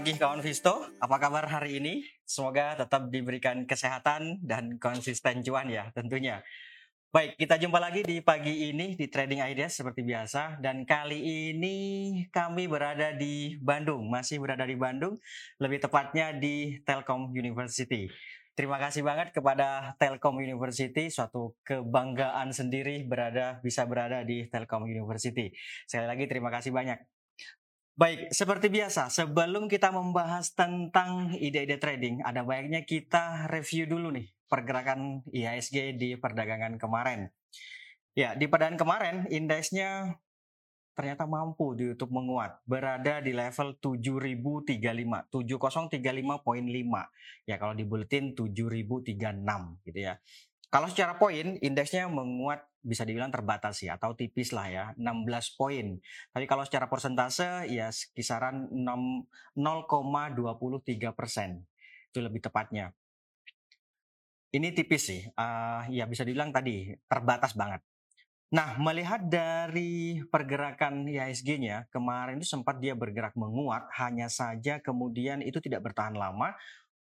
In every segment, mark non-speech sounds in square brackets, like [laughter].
pagi kawan Visto, apa kabar hari ini? Semoga tetap diberikan kesehatan dan konsisten cuan ya tentunya. Baik, kita jumpa lagi di pagi ini di Trading Ideas seperti biasa dan kali ini kami berada di Bandung, masih berada di Bandung, lebih tepatnya di Telkom University. Terima kasih banget kepada Telkom University, suatu kebanggaan sendiri berada bisa berada di Telkom University. Sekali lagi terima kasih banyak. Baik, seperti biasa, sebelum kita membahas tentang ide-ide trading, ada baiknya kita review dulu nih pergerakan IHSG di perdagangan kemarin. Ya, di perdagangan kemarin indeksnya ternyata mampu ditutup menguat, berada di level 7035, 7035.5. Ya, kalau di bulletin 7036 gitu ya. Kalau secara poin, indeksnya menguat bisa dibilang terbatas ya atau tipis lah ya 16 poin. Tapi kalau secara persentase ya kisaran 0,23 persen itu lebih tepatnya. Ini tipis sih, uh, ya bisa dibilang tadi terbatas banget. Nah, melihat dari pergerakan IHSG-nya, kemarin itu sempat dia bergerak menguat, hanya saja kemudian itu tidak bertahan lama,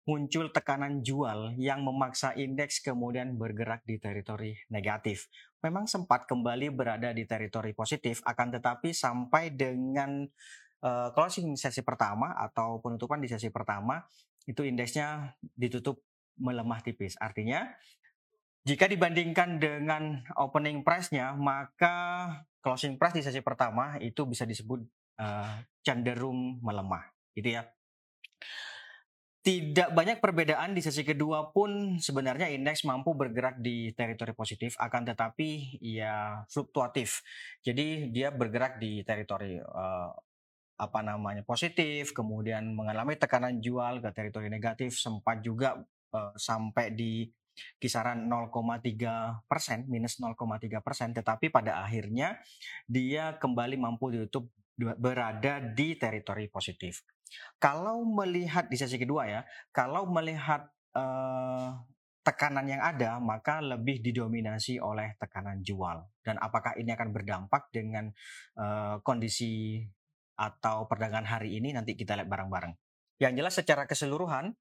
muncul tekanan jual yang memaksa indeks kemudian bergerak di teritori negatif. Memang sempat kembali berada di teritori positif, akan tetapi sampai dengan uh, closing sesi pertama atau penutupan di sesi pertama itu indeksnya ditutup melemah tipis. Artinya jika dibandingkan dengan opening price-nya, maka closing price di sesi pertama itu bisa disebut uh, cenderung melemah, gitu ya tidak banyak perbedaan di sesi kedua pun sebenarnya indeks mampu bergerak di teritori positif akan tetapi ya fluktuatif. Jadi dia bergerak di teritori uh, apa namanya positif, kemudian mengalami tekanan jual ke teritori negatif, sempat juga uh, sampai di kisaran 0,3 persen minus 0,3 persen, tetapi pada akhirnya dia kembali mampu ditutup berada di teritori positif. Kalau melihat di sesi kedua ya, kalau melihat uh, tekanan yang ada, maka lebih didominasi oleh tekanan jual. Dan apakah ini akan berdampak dengan uh, kondisi atau perdagangan hari ini nanti kita lihat bareng-bareng. Yang jelas secara keseluruhan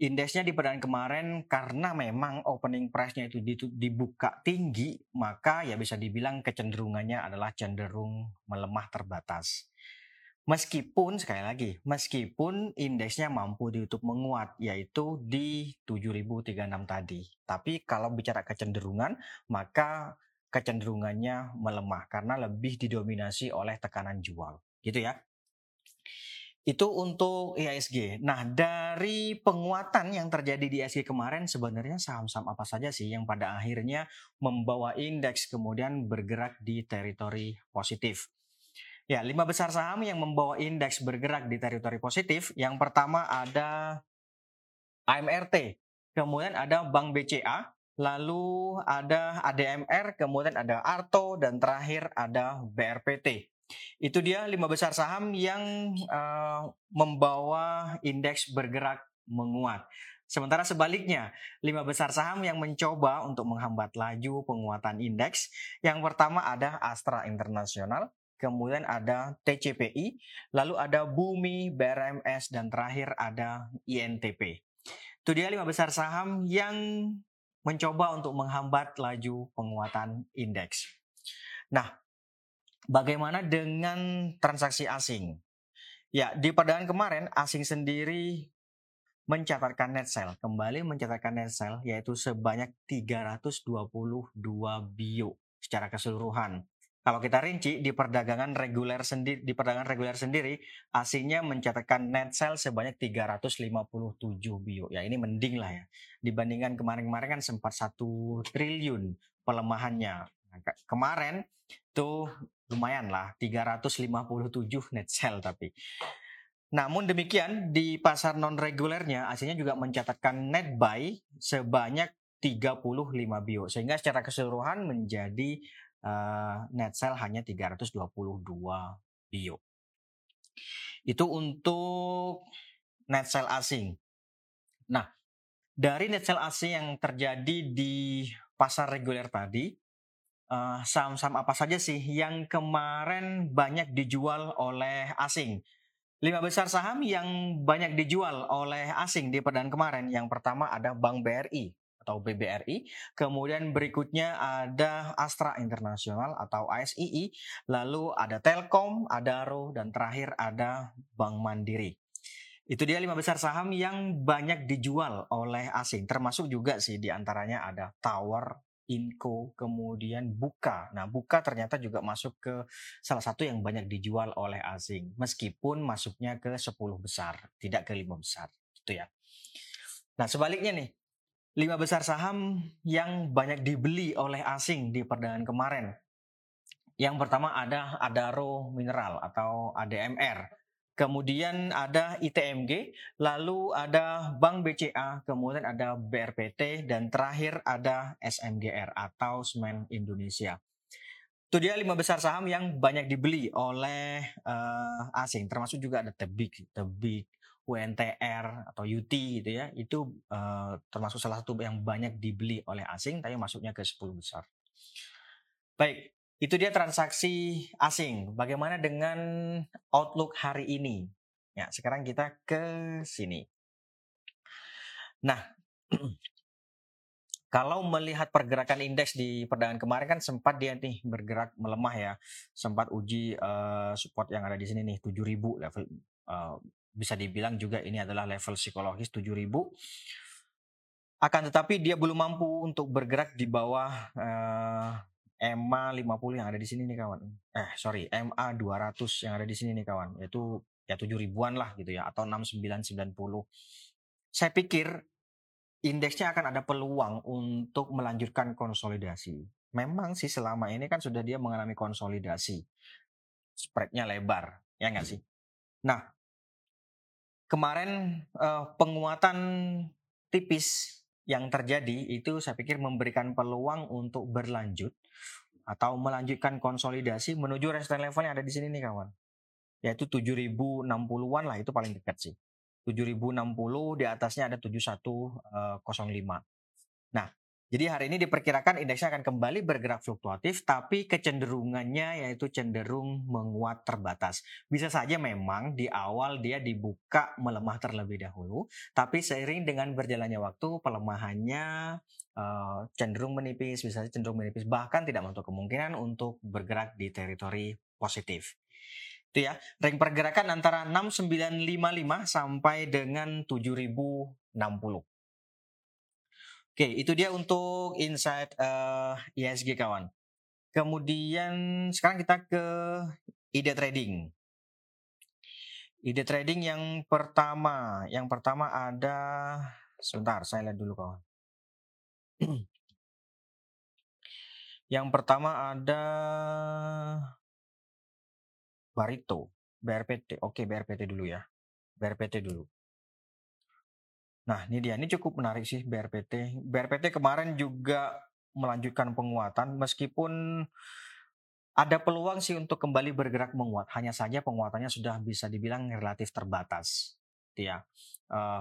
indeksnya di perdagangan kemarin karena memang opening price-nya itu dibuka tinggi, maka ya bisa dibilang kecenderungannya adalah cenderung melemah terbatas. Meskipun sekali lagi, meskipun indeksnya mampu ditutup menguat yaitu di 7036 tadi. Tapi kalau bicara kecenderungan, maka kecenderungannya melemah karena lebih didominasi oleh tekanan jual. Gitu ya. Itu untuk IHSG. Nah, dari penguatan yang terjadi di IHSG kemarin sebenarnya saham-saham apa saja sih yang pada akhirnya membawa indeks kemudian bergerak di teritori positif. Ya, lima besar saham yang membawa indeks bergerak di teritori positif. Yang pertama ada AMRT, kemudian ada Bank BCA, lalu ada ADMR, kemudian ada Arto, dan terakhir ada BRPT. Itu dia lima besar saham yang uh, membawa indeks bergerak menguat. Sementara sebaliknya, lima besar saham yang mencoba untuk menghambat laju penguatan indeks. Yang pertama ada Astra Internasional, kemudian ada TCPI, lalu ada Bumi, BRMS, dan terakhir ada INTP. Itu dia lima besar saham yang mencoba untuk menghambat laju penguatan indeks. Nah, Bagaimana dengan transaksi asing? Ya, di perdagangan kemarin asing sendiri mencatatkan net sale, kembali mencatatkan net sale yaitu sebanyak 322 bio secara keseluruhan. Kalau kita rinci di perdagangan reguler sendiri di perdagangan reguler sendiri asingnya mencatatkan net sale sebanyak 357 bio. Ya ini mending lah ya. Dibandingkan kemarin-kemarin kan sempat satu triliun pelemahannya. Nah, kemarin tuh lumayan lah 357 net sell tapi. Namun demikian di pasar non regulernya aslinya juga mencatatkan net buy sebanyak 35 bio sehingga secara keseluruhan menjadi uh, net sell hanya 322 bio. Itu untuk net sell asing. Nah, dari net sell asing yang terjadi di pasar reguler tadi, eh, saham-saham apa saja sih yang kemarin banyak dijual oleh asing? Lima besar saham yang banyak dijual oleh asing di perdaan kemarin. Yang pertama ada Bank BRI atau BBRI. Kemudian berikutnya ada Astra Internasional atau ASII. Lalu ada Telkom, Adaro, dan terakhir ada Bank Mandiri. Itu dia lima besar saham yang banyak dijual oleh asing. Termasuk juga sih di antaranya ada Tower, Inco, kemudian Buka. Nah, Buka ternyata juga masuk ke salah satu yang banyak dijual oleh asing, meskipun masuknya ke 10 besar, tidak ke 5 besar. Gitu ya. Nah, sebaliknya nih, lima besar saham yang banyak dibeli oleh asing di perdagangan kemarin. Yang pertama ada Adaro Mineral atau ADMR. Kemudian ada ITMG, lalu ada Bank BCA, kemudian ada BRPT, dan terakhir ada SMGR atau Semen Indonesia. Itu dia lima besar saham yang banyak dibeli oleh uh, asing, termasuk juga ada Tebik, Tebik, UNTR atau UT gitu ya. Itu uh, termasuk salah satu yang banyak dibeli oleh asing, tapi masuknya ke 10 besar. Baik, itu dia transaksi asing. Bagaimana dengan outlook hari ini? Ya, sekarang kita ke sini. Nah, [clears throat] kalau melihat pergerakan indeks di perdagangan kemarin kan sempat dia nih bergerak melemah ya. Sempat uji uh, support yang ada di sini nih 7000 level uh, bisa dibilang juga ini adalah level psikologis 7000 akan tetapi dia belum mampu untuk bergerak di bawah uh, EMA 50 yang ada di sini nih kawan. Eh sorry, MA 200 yang ada di sini nih kawan. Yaitu ya 7 ribuan lah gitu ya atau 6990. Saya pikir indeksnya akan ada peluang untuk melanjutkan konsolidasi. Memang sih selama ini kan sudah dia mengalami konsolidasi. Spreadnya lebar, ya nggak sih? Nah, kemarin uh, penguatan tipis yang terjadi itu saya pikir memberikan peluang untuk berlanjut atau melanjutkan konsolidasi menuju resistance level yang ada di sini nih kawan. Yaitu 7060-an lah itu paling dekat sih. 7060 di atasnya ada 7105. Nah, jadi hari ini diperkirakan indeksnya akan kembali bergerak fluktuatif, tapi kecenderungannya yaitu cenderung menguat terbatas. Bisa saja memang di awal dia dibuka melemah terlebih dahulu, tapi seiring dengan berjalannya waktu pelemahannya uh, cenderung menipis, bisa cenderung menipis, bahkan tidak menutup kemungkinan untuk bergerak di teritori positif itu ya ring pergerakan antara 6955 sampai dengan 7060 Oke, itu dia untuk insight uh, eh, ISG kawan. Kemudian sekarang kita ke ide trading. Ide trading yang pertama, yang pertama ada sebentar, saya lihat dulu kawan. yang pertama ada Barito, BRPT. Oke, BRPT dulu ya. BRPT dulu. Nah, ini dia. Ini cukup menarik sih BRPT. BRPT kemarin juga melanjutkan penguatan meskipun ada peluang sih untuk kembali bergerak menguat. Hanya saja penguatannya sudah bisa dibilang relatif terbatas. Ya. Uh,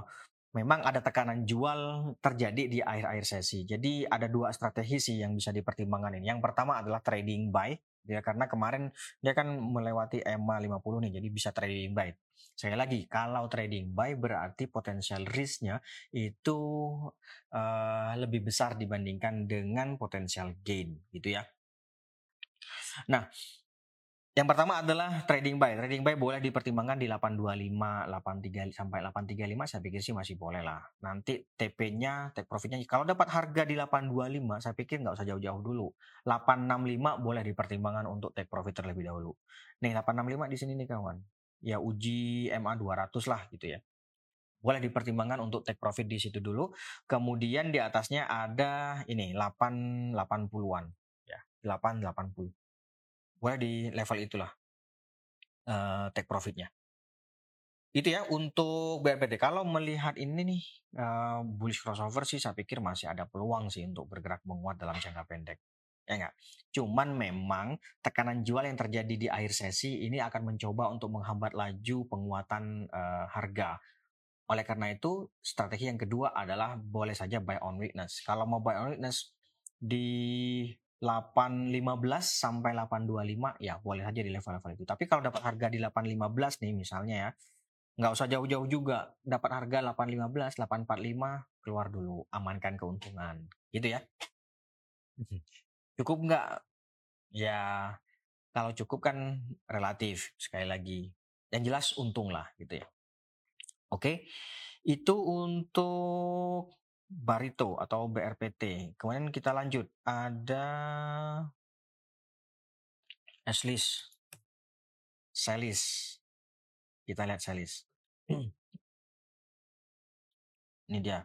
memang ada tekanan jual terjadi di akhir-akhir sesi. Jadi ada dua strategi sih yang bisa dipertimbangkan ini. Yang pertama adalah trading buy ya karena kemarin dia kan melewati EMA 50 nih jadi bisa trading buy. Sekali lagi kalau trading buy berarti potensial risknya itu uh, lebih besar dibandingkan dengan potensial gain gitu ya. Nah, yang pertama adalah trading buy. Trading buy boleh dipertimbangkan di 825, 83 sampai 835 saya pikir sih masih boleh lah. Nanti TP-nya, take profitnya kalau dapat harga di 825 saya pikir nggak usah jauh-jauh dulu. 865 boleh dipertimbangkan untuk take profit terlebih dahulu. Nih 865 di sini nih kawan. Ya uji MA 200 lah gitu ya. Boleh dipertimbangkan untuk take profit di situ dulu. Kemudian di atasnya ada ini 880-an ya, 880 boleh di level itulah uh, take profitnya. Itu ya untuk BRPT. Kalau melihat ini nih uh, bullish crossover sih saya pikir masih ada peluang sih untuk bergerak menguat dalam jangka pendek. Ya enggak? Cuman memang tekanan jual yang terjadi di akhir sesi ini akan mencoba untuk menghambat laju penguatan uh, harga. Oleh karena itu, strategi yang kedua adalah boleh saja buy on weakness. Kalau mau buy on weakness di 815 sampai 825 ya boleh saja di level-level itu. Tapi kalau dapat harga di 815 nih misalnya ya, nggak usah jauh-jauh juga. Dapat harga 815 845 keluar dulu. Amankan keuntungan. Gitu ya. Mhm. cukup nggak? Ya kalau cukup kan relatif sekali lagi. Yang jelas untung lah gitu ya. Oke. Itu untuk Barito atau BRPT kemudian kita lanjut ada Aslis Selis kita lihat Selis ini dia.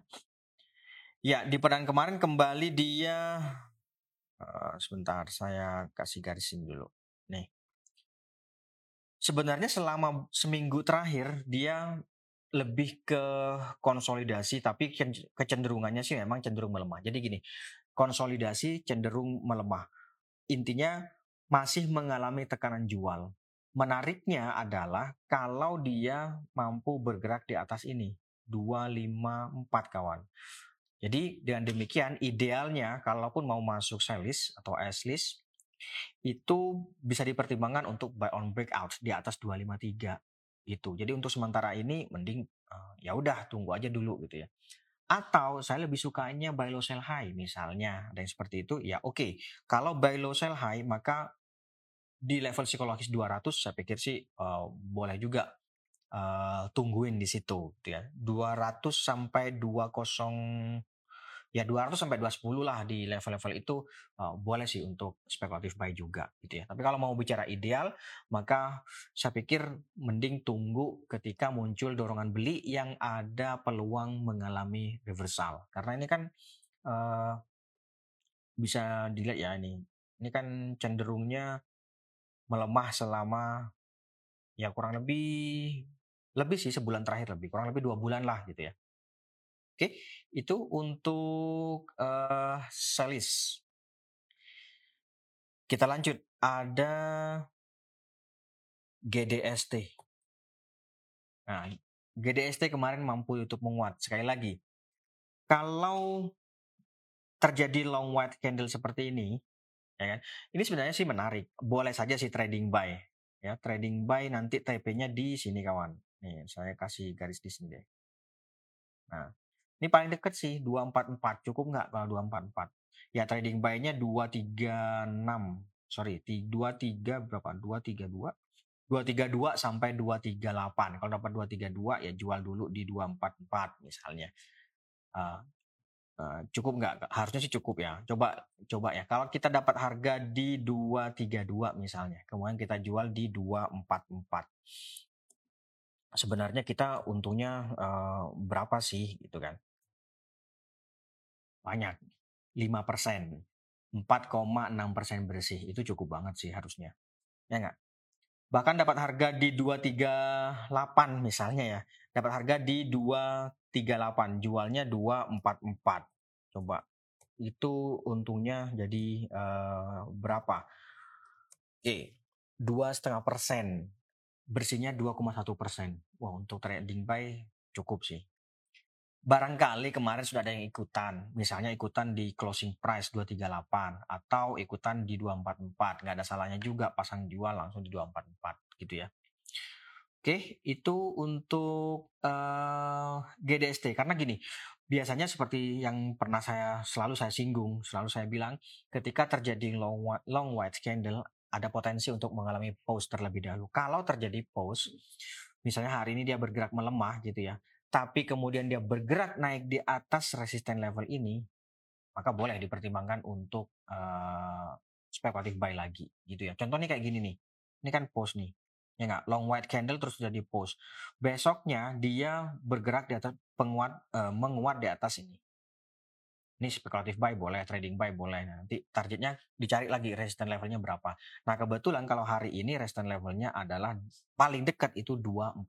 Ya, di perang kemarin kembali dia uh, sebentar saya kasih garisin dulu. Nih. Sebenarnya selama seminggu terakhir dia lebih ke konsolidasi tapi kecenderungannya sih memang cenderung melemah. Jadi gini, konsolidasi cenderung melemah. Intinya masih mengalami tekanan jual. Menariknya adalah kalau dia mampu bergerak di atas ini, 254 kawan. Jadi dengan demikian idealnya kalaupun mau masuk selis atau S list itu bisa dipertimbangkan untuk buy on breakout di atas 253 gitu. Jadi untuk sementara ini mending uh, ya udah tunggu aja dulu gitu ya. Atau saya lebih sukanya buy low sell high misalnya dan seperti itu ya oke. Okay. Kalau buy low sell high maka di level psikologis 200 saya pikir sih uh, boleh juga uh, tungguin di situ gitu ya. 200 sampai 20 ya 200 sampai 210 lah di level-level itu uh, boleh sih untuk spekulatif buy juga gitu ya. Tapi kalau mau bicara ideal, maka saya pikir mending tunggu ketika muncul dorongan beli yang ada peluang mengalami reversal. Karena ini kan uh, bisa dilihat ya ini. Ini kan cenderungnya melemah selama ya kurang lebih lebih sih sebulan terakhir lebih kurang lebih dua bulan lah gitu ya oke itu untuk uh, salis kita lanjut. Ada GDST nah GDST kemarin mampu YouTube menguat. Sekali lagi kalau terjadi long white candle seperti ini ya kan ini sebenarnya sih menarik. Boleh saja sih trading buy ya. Trading buy nanti TP-nya di sini kawan. Nih, saya kasih garis di sini deh. Nah, ini paling deket sih 244. Cukup nggak kalau 244? Ya trading buy-nya 236. Sorry, 23 berapa? 232. 232 sampai 238. Kalau dapat 232 ya jual dulu di 244 misalnya. Uh, uh, cukup nggak? Harusnya sih cukup ya. Coba coba ya. Kalau kita dapat harga di 232 misalnya, kemudian kita jual di 244 sebenarnya kita untungnya uh, berapa sih gitu kan? Banyak, 5 persen, 4,6 persen bersih itu cukup banget sih harusnya, ya nggak? Bahkan dapat harga di 238 misalnya ya, dapat harga di 238, jualnya 244. Coba itu untungnya jadi uh, berapa? Oke, dua setengah persen bersihnya 2,1 persen. Wah untuk trading buy cukup sih. Barangkali kemarin sudah ada yang ikutan, misalnya ikutan di closing price 238 atau ikutan di 244, nggak ada salahnya juga pasang jual langsung di 244 gitu ya. Oke, itu untuk uh, eh, GDST karena gini, biasanya seperti yang pernah saya selalu saya singgung, selalu saya bilang, ketika terjadi long long white candle ada potensi untuk mengalami pause terlebih dahulu. Kalau terjadi pause, misalnya hari ini dia bergerak melemah gitu ya, tapi kemudian dia bergerak naik di atas resisten level ini, maka boleh dipertimbangkan untuk uh, spekulatif buy lagi gitu ya. Contohnya kayak gini nih, ini kan pause nih, ya nggak long white candle terus jadi pause. Besoknya dia bergerak di atas penguat uh, menguat di atas ini ini spekulatif buy boleh, trading buy boleh. Nah, nanti targetnya dicari lagi resistance levelnya berapa. Nah kebetulan kalau hari ini resistance levelnya adalah paling dekat itu 244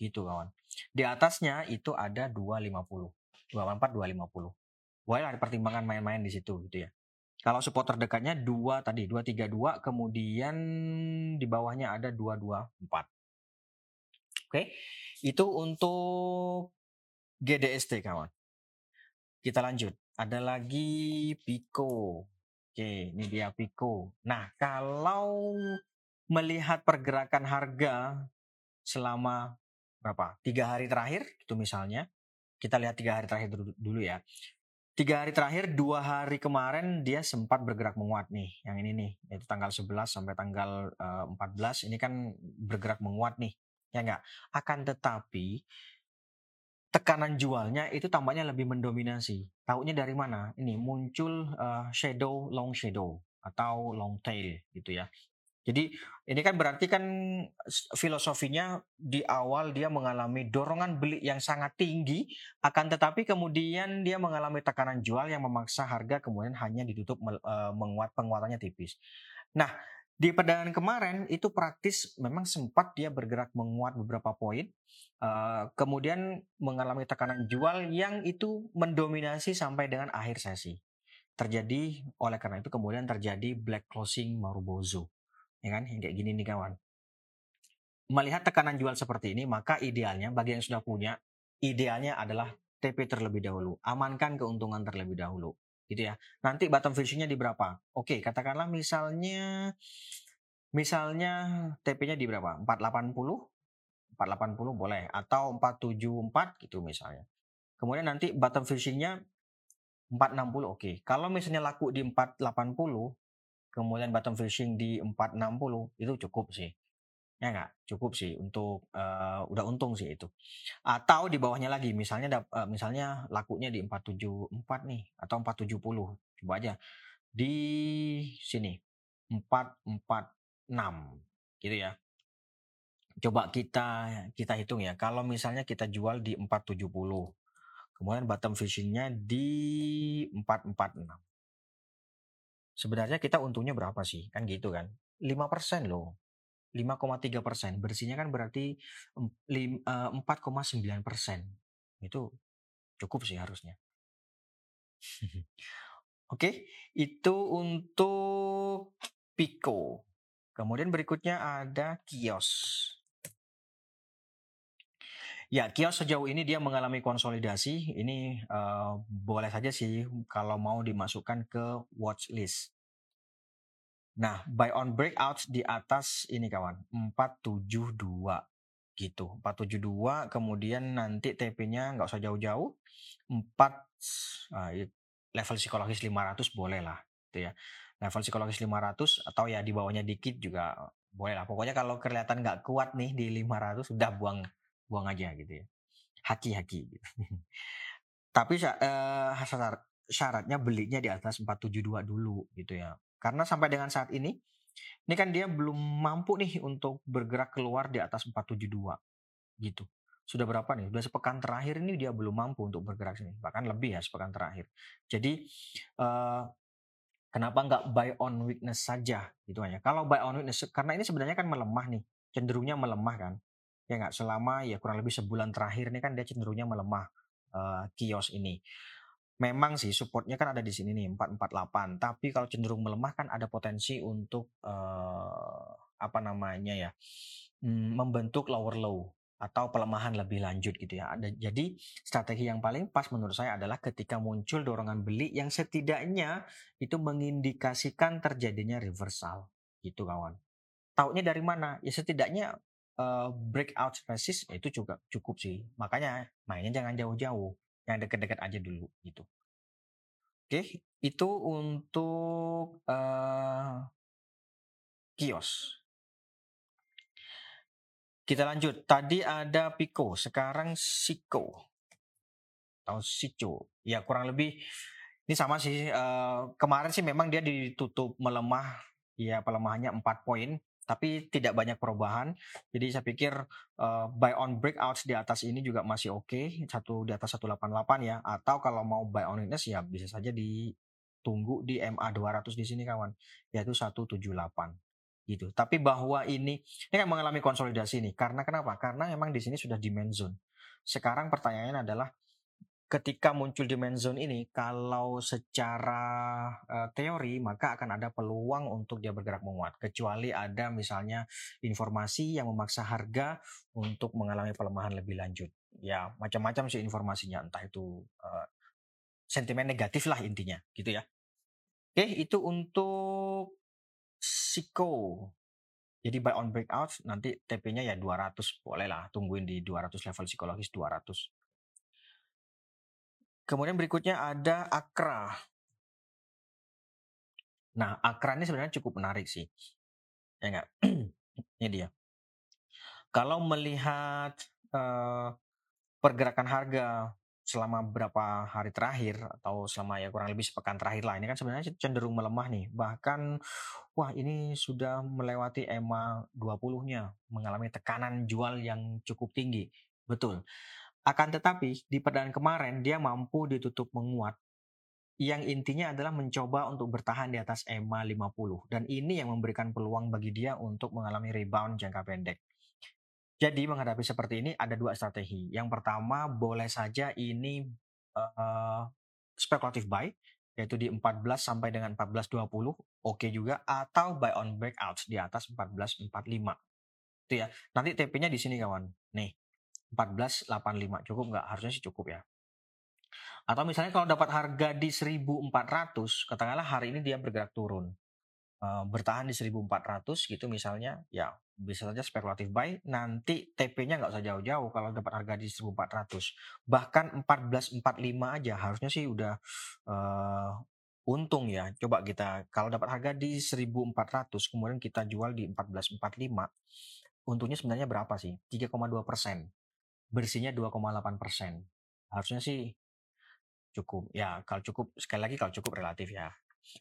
gitu kawan. Di atasnya itu ada 250. 244 250. Boleh lah pertimbangan main-main di situ gitu ya. Kalau support terdekatnya 2 tadi 232 kemudian di bawahnya ada 224. Oke. Itu untuk GDST kawan. Kita lanjut. Ada lagi Pico. Oke, ini dia Pico. Nah, kalau melihat pergerakan harga selama berapa? Tiga hari terakhir itu misalnya. Kita lihat tiga hari terakhir dulu, ya. Tiga hari terakhir dua hari kemarin dia sempat bergerak menguat nih yang ini nih. Yaitu tanggal 11 sampai tanggal uh, eh, 14 ini kan bergerak menguat nih ya enggak? Akan tetapi tekanan jualnya itu tampaknya lebih mendominasi. Tahunya dari mana? Ini muncul uh, shadow long shadow atau long tail gitu ya jadi ini kan berarti kan filosofinya di awal dia mengalami dorongan beli yang sangat tinggi, akan tetapi kemudian dia mengalami tekanan jual yang memaksa harga kemudian hanya ditutup uh, menguat penguatannya tipis. Nah, di perdagangan kemarin itu praktis memang sempat dia bergerak menguat beberapa poin, uh, kemudian mengalami tekanan jual yang itu mendominasi sampai dengan akhir sesi. Terjadi oleh karena itu kemudian terjadi black closing Marubozu ya kan? Yang kayak gini nih kawan. Melihat tekanan jual seperti ini maka idealnya bagi yang sudah punya idealnya adalah TP terlebih dahulu. Amankan keuntungan terlebih dahulu. Gitu ya. Nanti bottom finishingnya di berapa? Oke katakanlah misalnya misalnya TP-nya di berapa? 480 480 boleh. Atau 474 gitu misalnya. Kemudian nanti bottom finishingnya 460 oke. Kalau misalnya laku di 480 kemudian bottom fishing di 460 itu cukup sih. Ya enggak? Cukup sih untuk uh, udah untung sih itu. Atau di bawahnya lagi misalnya uh, misalnya lakunya di 474 nih atau 470. Coba aja. Di sini 446 gitu ya. Coba kita kita hitung ya. Kalau misalnya kita jual di 470 kemudian bottom fishingnya di 446 sebenarnya kita untungnya berapa sih? Kan gitu kan. 5% loh. 5,3 persen. Bersihnya kan berarti 4,9 eh, persen. Itu cukup sih harusnya. [laughs] Oke, itu untuk Pico. Kemudian berikutnya ada kios. Ya, kios sejauh ini dia mengalami konsolidasi. Ini uh, boleh saja sih kalau mau dimasukkan ke watch list. Nah, buy on breakout di atas ini kawan, 472 gitu. 472 kemudian nanti TP-nya nggak usah jauh-jauh. 4 uh, level psikologis 500 boleh lah gitu ya. Level psikologis 500 atau ya di bawahnya dikit juga boleh lah. Pokoknya kalau kelihatan nggak kuat nih di 500 udah buang buang aja gitu ya. Haki-haki gitu. [laughs] Tapi uh, syarat, syaratnya belinya di atas 472 dulu gitu ya. Karena sampai dengan saat ini ini kan dia belum mampu nih untuk bergerak keluar di atas 472 gitu. Sudah berapa nih? Sudah sepekan terakhir ini dia belum mampu untuk bergerak sini. Bahkan lebih ya sepekan terakhir. Jadi uh, kenapa nggak buy on weakness saja gitu hanya. Kalau buy on weakness karena ini sebenarnya kan melemah nih, cenderungnya melemah kan ya nggak selama ya kurang lebih sebulan terakhir ini kan dia cenderungnya melemah uh, kios ini. Memang sih supportnya kan ada di sini nih 448, tapi kalau cenderung melemah kan ada potensi untuk uh, apa namanya ya hmm, membentuk lower low atau pelemahan lebih lanjut gitu ya. Ada jadi strategi yang paling pas menurut saya adalah ketika muncul dorongan beli yang setidaknya itu mengindikasikan terjadinya reversal gitu kawan. Taunya dari mana? Ya setidaknya uh, breakout resist ya itu juga cukup sih. Makanya mainnya jangan jauh-jauh, yang dekat-dekat aja dulu gitu. Oke, itu untuk uh, kios. Kita lanjut. Tadi ada Pico, sekarang Siko atau Sico. Ya kurang lebih ini sama sih. Uh, kemarin sih memang dia ditutup melemah. Ya pelemahannya 4 poin tapi tidak banyak perubahan. Jadi saya pikir uh, buy on breakouts di atas ini juga masih oke, okay. satu di atas 188 ya. Atau kalau mau buy on weakness ya bisa saja ditunggu di MA 200 di sini kawan, yaitu 178 gitu. Tapi bahwa ini ini kan mengalami konsolidasi nih. Karena kenapa? Karena memang di sini sudah demand zone. Sekarang pertanyaannya adalah ketika muncul demand zone ini, kalau secara uh, teori maka akan ada peluang untuk dia bergerak menguat, kecuali ada misalnya informasi yang memaksa harga untuk mengalami pelemahan lebih lanjut. Ya macam-macam sih informasinya, entah itu uh, sentimen negatif lah intinya, gitu ya. Oke, itu untuk Siko. Jadi buy on breakout nanti TP-nya ya 200 boleh lah tungguin di 200 level psikologis 200. Kemudian berikutnya ada Akra. Nah, Akra ini sebenarnya cukup menarik sih. Ya enggak? [clears throat] ini dia. Kalau melihat uh, pergerakan harga selama beberapa hari terakhir atau selama ya kurang lebih sepekan terakhir lah ini kan sebenarnya cenderung melemah nih bahkan wah ini sudah melewati EMA 20-nya mengalami tekanan jual yang cukup tinggi betul akan tetapi di perdaan kemarin dia mampu ditutup menguat. Yang intinya adalah mencoba untuk bertahan di atas EMA 50 dan ini yang memberikan peluang bagi dia untuk mengalami rebound jangka pendek. Jadi menghadapi seperti ini ada dua strategi. Yang pertama boleh saja ini uh, spekulatif buy yaitu di 14 sampai dengan 14.20 oke okay juga atau buy on breakout di atas 14.45 itu ya. Nanti TP-nya di sini kawan. Nih 14.85 cukup nggak? Harusnya sih cukup ya. Atau misalnya kalau dapat harga di 1400 katakanlah hari ini dia bergerak turun uh, bertahan di 1400 gitu misalnya ya bisa saja spekulatif buy nanti TP-nya nggak usah jauh-jauh kalau dapat harga di 1400 bahkan 1445 aja harusnya sih udah uh, untung ya. Coba kita kalau dapat harga di 1400 kemudian kita jual di 1445 untungnya sebenarnya berapa sih? 3,2 persen bersihnya 2,8 persen harusnya sih cukup ya kalau cukup sekali lagi kalau cukup relatif ya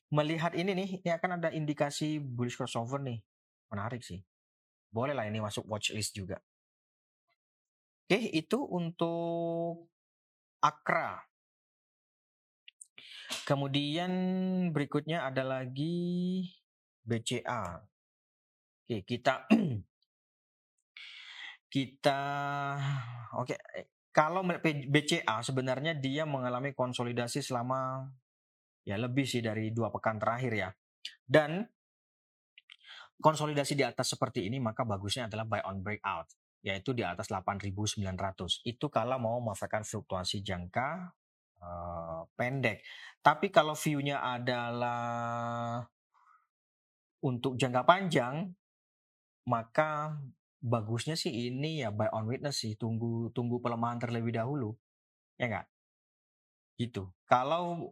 melihat ini nih ini akan ada indikasi bullish crossover nih menarik sih boleh lah ini masuk watchlist juga. Oke, itu untuk Akra. Kemudian berikutnya ada lagi BCA. Oke, kita [clears throat] kita oke kalau BCA sebenarnya dia mengalami konsolidasi selama ya lebih sih dari dua pekan terakhir ya. Dan konsolidasi di atas seperti ini maka bagusnya adalah buy on breakout yaitu di atas 8.900 itu kalau mau memanfaatkan fluktuasi jangka uh, pendek tapi kalau view-nya adalah untuk jangka panjang maka bagusnya sih ini ya buy on witness sih tunggu tunggu pelemahan terlebih dahulu. Ya enggak gitu. Kalau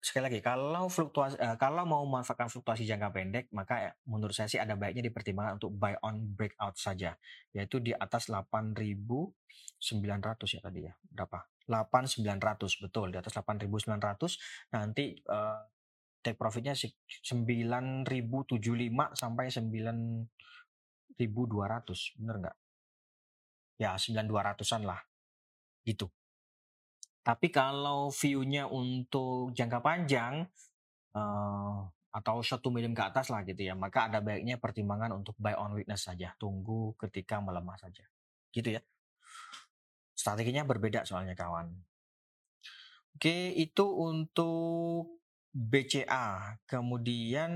sekali lagi kalau fluktuasi uh, kalau mau memanfaatkan fluktuasi jangka pendek maka ya, menurut saya sih ada baiknya dipertimbangkan untuk buy on breakout saja yaitu di atas 8.900 ya tadi ya berapa? 8.900 betul di atas 8.900 nanti uh, take profitnya 9.075 sampai 9.200 bener nggak ya 9.200an lah gitu tapi kalau view-nya untuk jangka panjang uh, atau to medium ke atas lah gitu ya, maka ada baiknya pertimbangan untuk buy on weakness saja, tunggu ketika melemah saja. Gitu ya. Strateginya berbeda soalnya kawan. Oke, itu untuk BCA. Kemudian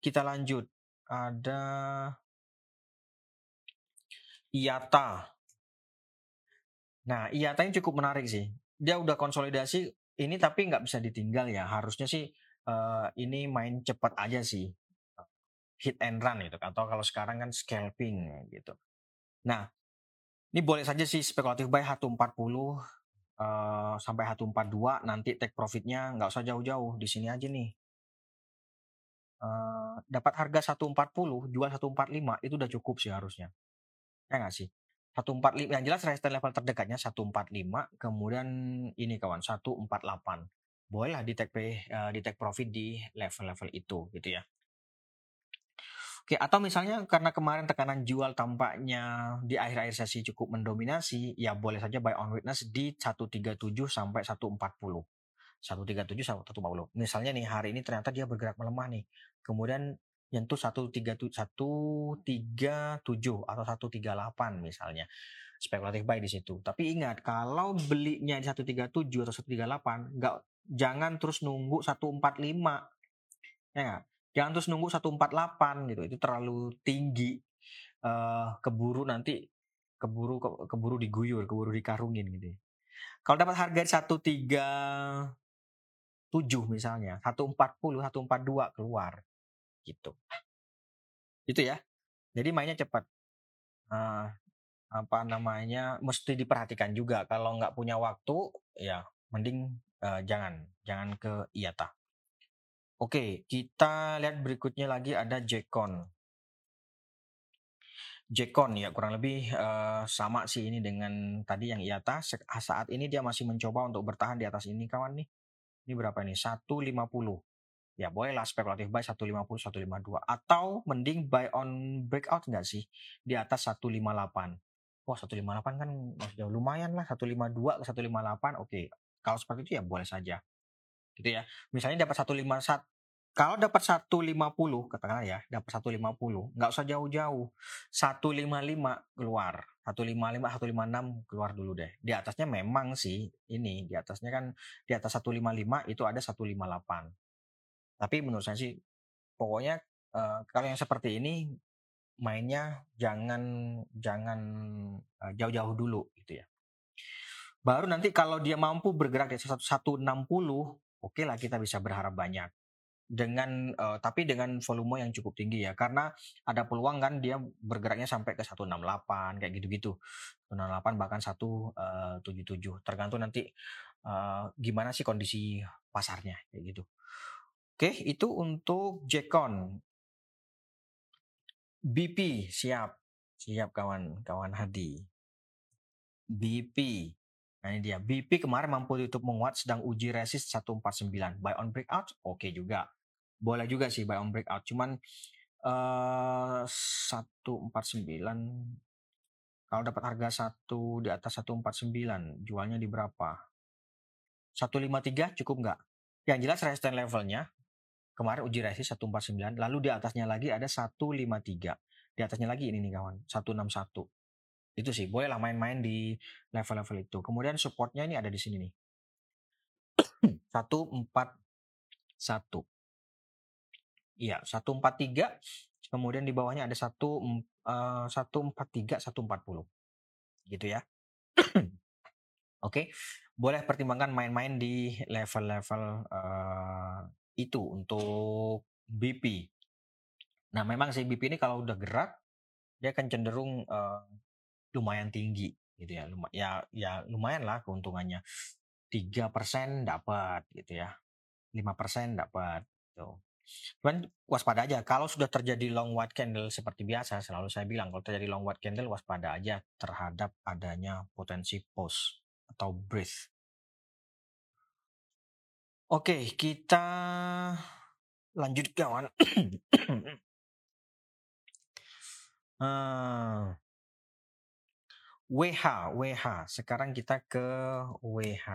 kita lanjut. Ada IATA. Nah, iya tadi cukup menarik sih. Dia udah konsolidasi ini tapi nggak bisa ditinggal ya. Harusnya sih uh, ini main cepat aja sih. Hit and run gitu. Atau kalau sekarang kan scalping gitu. Nah, ini boleh saja sih spekulatif buy 140 uh, sampai 142 nanti take profitnya nggak usah jauh-jauh di sini aja nih. Dapat harga 140 jual 145 itu udah cukup sih harusnya. Ya nggak sih? 145 yang jelas resistance level terdekatnya 145 kemudian ini kawan 148 bolehlah di take pay, uh, di take profit di level-level itu gitu ya Oke, atau misalnya karena kemarin tekanan jual tampaknya di akhir-akhir sesi cukup mendominasi, ya boleh saja buy on witness di 137 sampai 140. 137 sampai 140. Misalnya nih hari ini ternyata dia bergerak melemah nih. Kemudian nyentuh 137 137 atau 138 misalnya spekulatif buy di situ. Tapi ingat kalau belinya di 137 atau 138 enggak jangan terus nunggu 145. Ya enggak? Jangan terus nunggu 148 gitu. Itu terlalu tinggi. Uh, keburu nanti keburu ke, keburu diguyur, keburu dikarungin gitu. Ya. Kalau dapat harga 137 misalnya, 140, 142 keluar gitu. Gitu ya. Jadi mainnya cepat. Uh, apa namanya mesti diperhatikan juga kalau nggak punya waktu ya mending uh, jangan jangan ke IATA. Oke, kita lihat berikutnya lagi ada Jekon. Jekon ya kurang lebih uh, sama sih ini dengan tadi yang IATA. Saat ini dia masih mencoba untuk bertahan di atas ini kawan nih. Ini berapa nih? 150. Ya bolehlah spekulatif buy 150, 152. Atau mending buy on breakout nggak sih? Di atas 158. Wah 158 kan jauh lumayan lah. 152 ke 158 oke. Kalau seperti itu ya boleh saja. Gitu ya. Misalnya dapat 151 kalau dapat 150 katakanlah ya, dapat 150, nggak usah jauh-jauh. 155 keluar. 155, 156 keluar dulu deh. Di atasnya memang sih ini, di atasnya kan di atas 155 itu ada 158. Tapi menurut saya sih pokoknya uh, kalau yang seperti ini mainnya jangan jangan uh, jauh-jauh dulu gitu ya. Baru nanti kalau dia mampu bergerak di 160, oke okay lah kita bisa berharap banyak dengan uh, tapi dengan volume yang cukup tinggi ya. Karena ada peluang kan dia bergeraknya sampai ke 168 kayak gitu-gitu. 168 bahkan 177 uh, tergantung nanti uh, gimana sih kondisi pasarnya kayak gitu. Oke itu untuk Jekon. BP siap. Siap kawan kawan Hadi. BP Nah ini dia, BP kemarin mampu tutup menguat sedang uji resist 149. Buy on breakout, oke okay juga boleh juga sih buy on breakout cuman eh, satu empat sembilan kalau dapat harga satu di atas satu empat sembilan jualnya di berapa? satu lima tiga cukup nggak? Yang jelas resistance levelnya kemarin uji resist sembilan lalu di atasnya lagi ada satu lima tiga. Di atasnya lagi ini nih kawan satu enam satu. Itu sih bolehlah main-main di level-level itu. Kemudian supportnya ini ada di sini nih. [clears throat] satu empat satu Iya, 143. Kemudian di bawahnya ada 1 uh, 143 140. Gitu ya. [clears throat] Oke. Okay. Boleh pertimbangkan main-main di level-level uh, itu untuk BP. Nah, memang si BP ini kalau udah gerak dia akan cenderung uh, lumayan tinggi gitu ya. Luma, ya ya lumayan lah keuntungannya. 3% dapat gitu ya. 5% dapat gitu. Cuman waspada aja. Kalau sudah terjadi long white candle seperti biasa, selalu saya bilang kalau terjadi long white candle waspada aja terhadap adanya potensi pause atau breath. Oke, kita lanjut kawan. uh, WH, WH. Sekarang kita ke WH.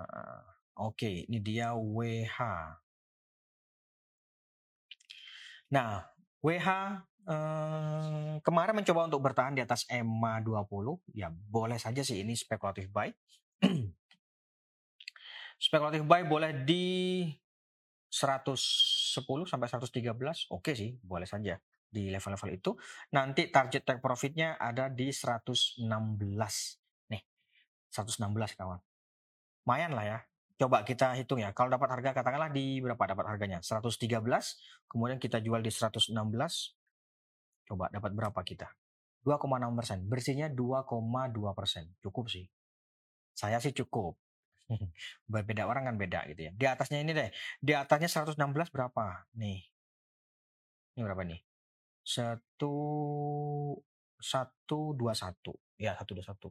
Uh, Oke, ini dia WH. Nah, WH eh, kemarin mencoba untuk bertahan di atas EMA 20, ya boleh saja sih ini spekulatif buy. [clears throat] spekulatif buy boleh di 110 sampai 113, oke sih, boleh saja di level-level itu. Nanti target take profitnya ada di 116. Nih, 116 kawan. Lumayan lah ya, coba kita hitung ya. Kalau dapat harga katakanlah di berapa dapat harganya? 113, kemudian kita jual di 116. Coba dapat berapa kita? 2,6 persen. Bersihnya 2,2 persen. Cukup sih. Saya sih cukup. [laughs] Berbeda orang kan beda gitu ya. Di atasnya ini deh. Di atasnya 116 berapa? Nih. Ini berapa nih? Satu satu dua satu ya satu dua satu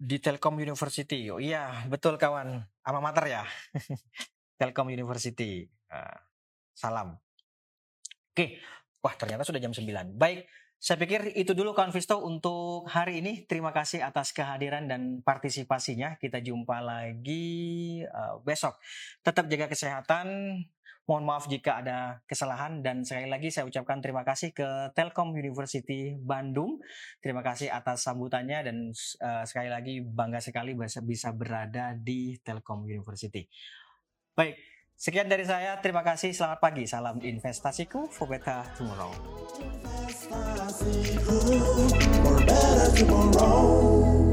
di Telkom University. Oh iya, betul kawan. Alma mater ya. [laughs] Telkom University. Uh, salam. Oke. Wah, ternyata sudah jam 9. Baik, saya pikir itu dulu kawan Visto untuk hari ini. Terima kasih atas kehadiran dan partisipasinya. Kita jumpa lagi uh, besok. Tetap jaga kesehatan, Mohon maaf jika ada kesalahan dan sekali lagi saya ucapkan terima kasih ke Telkom University Bandung. Terima kasih atas sambutannya dan uh, sekali lagi bangga sekali bisa, berada di Telkom University. Baik, sekian dari saya. Terima kasih. Selamat pagi. Salam investasiku for better tomorrow. Tomorrow.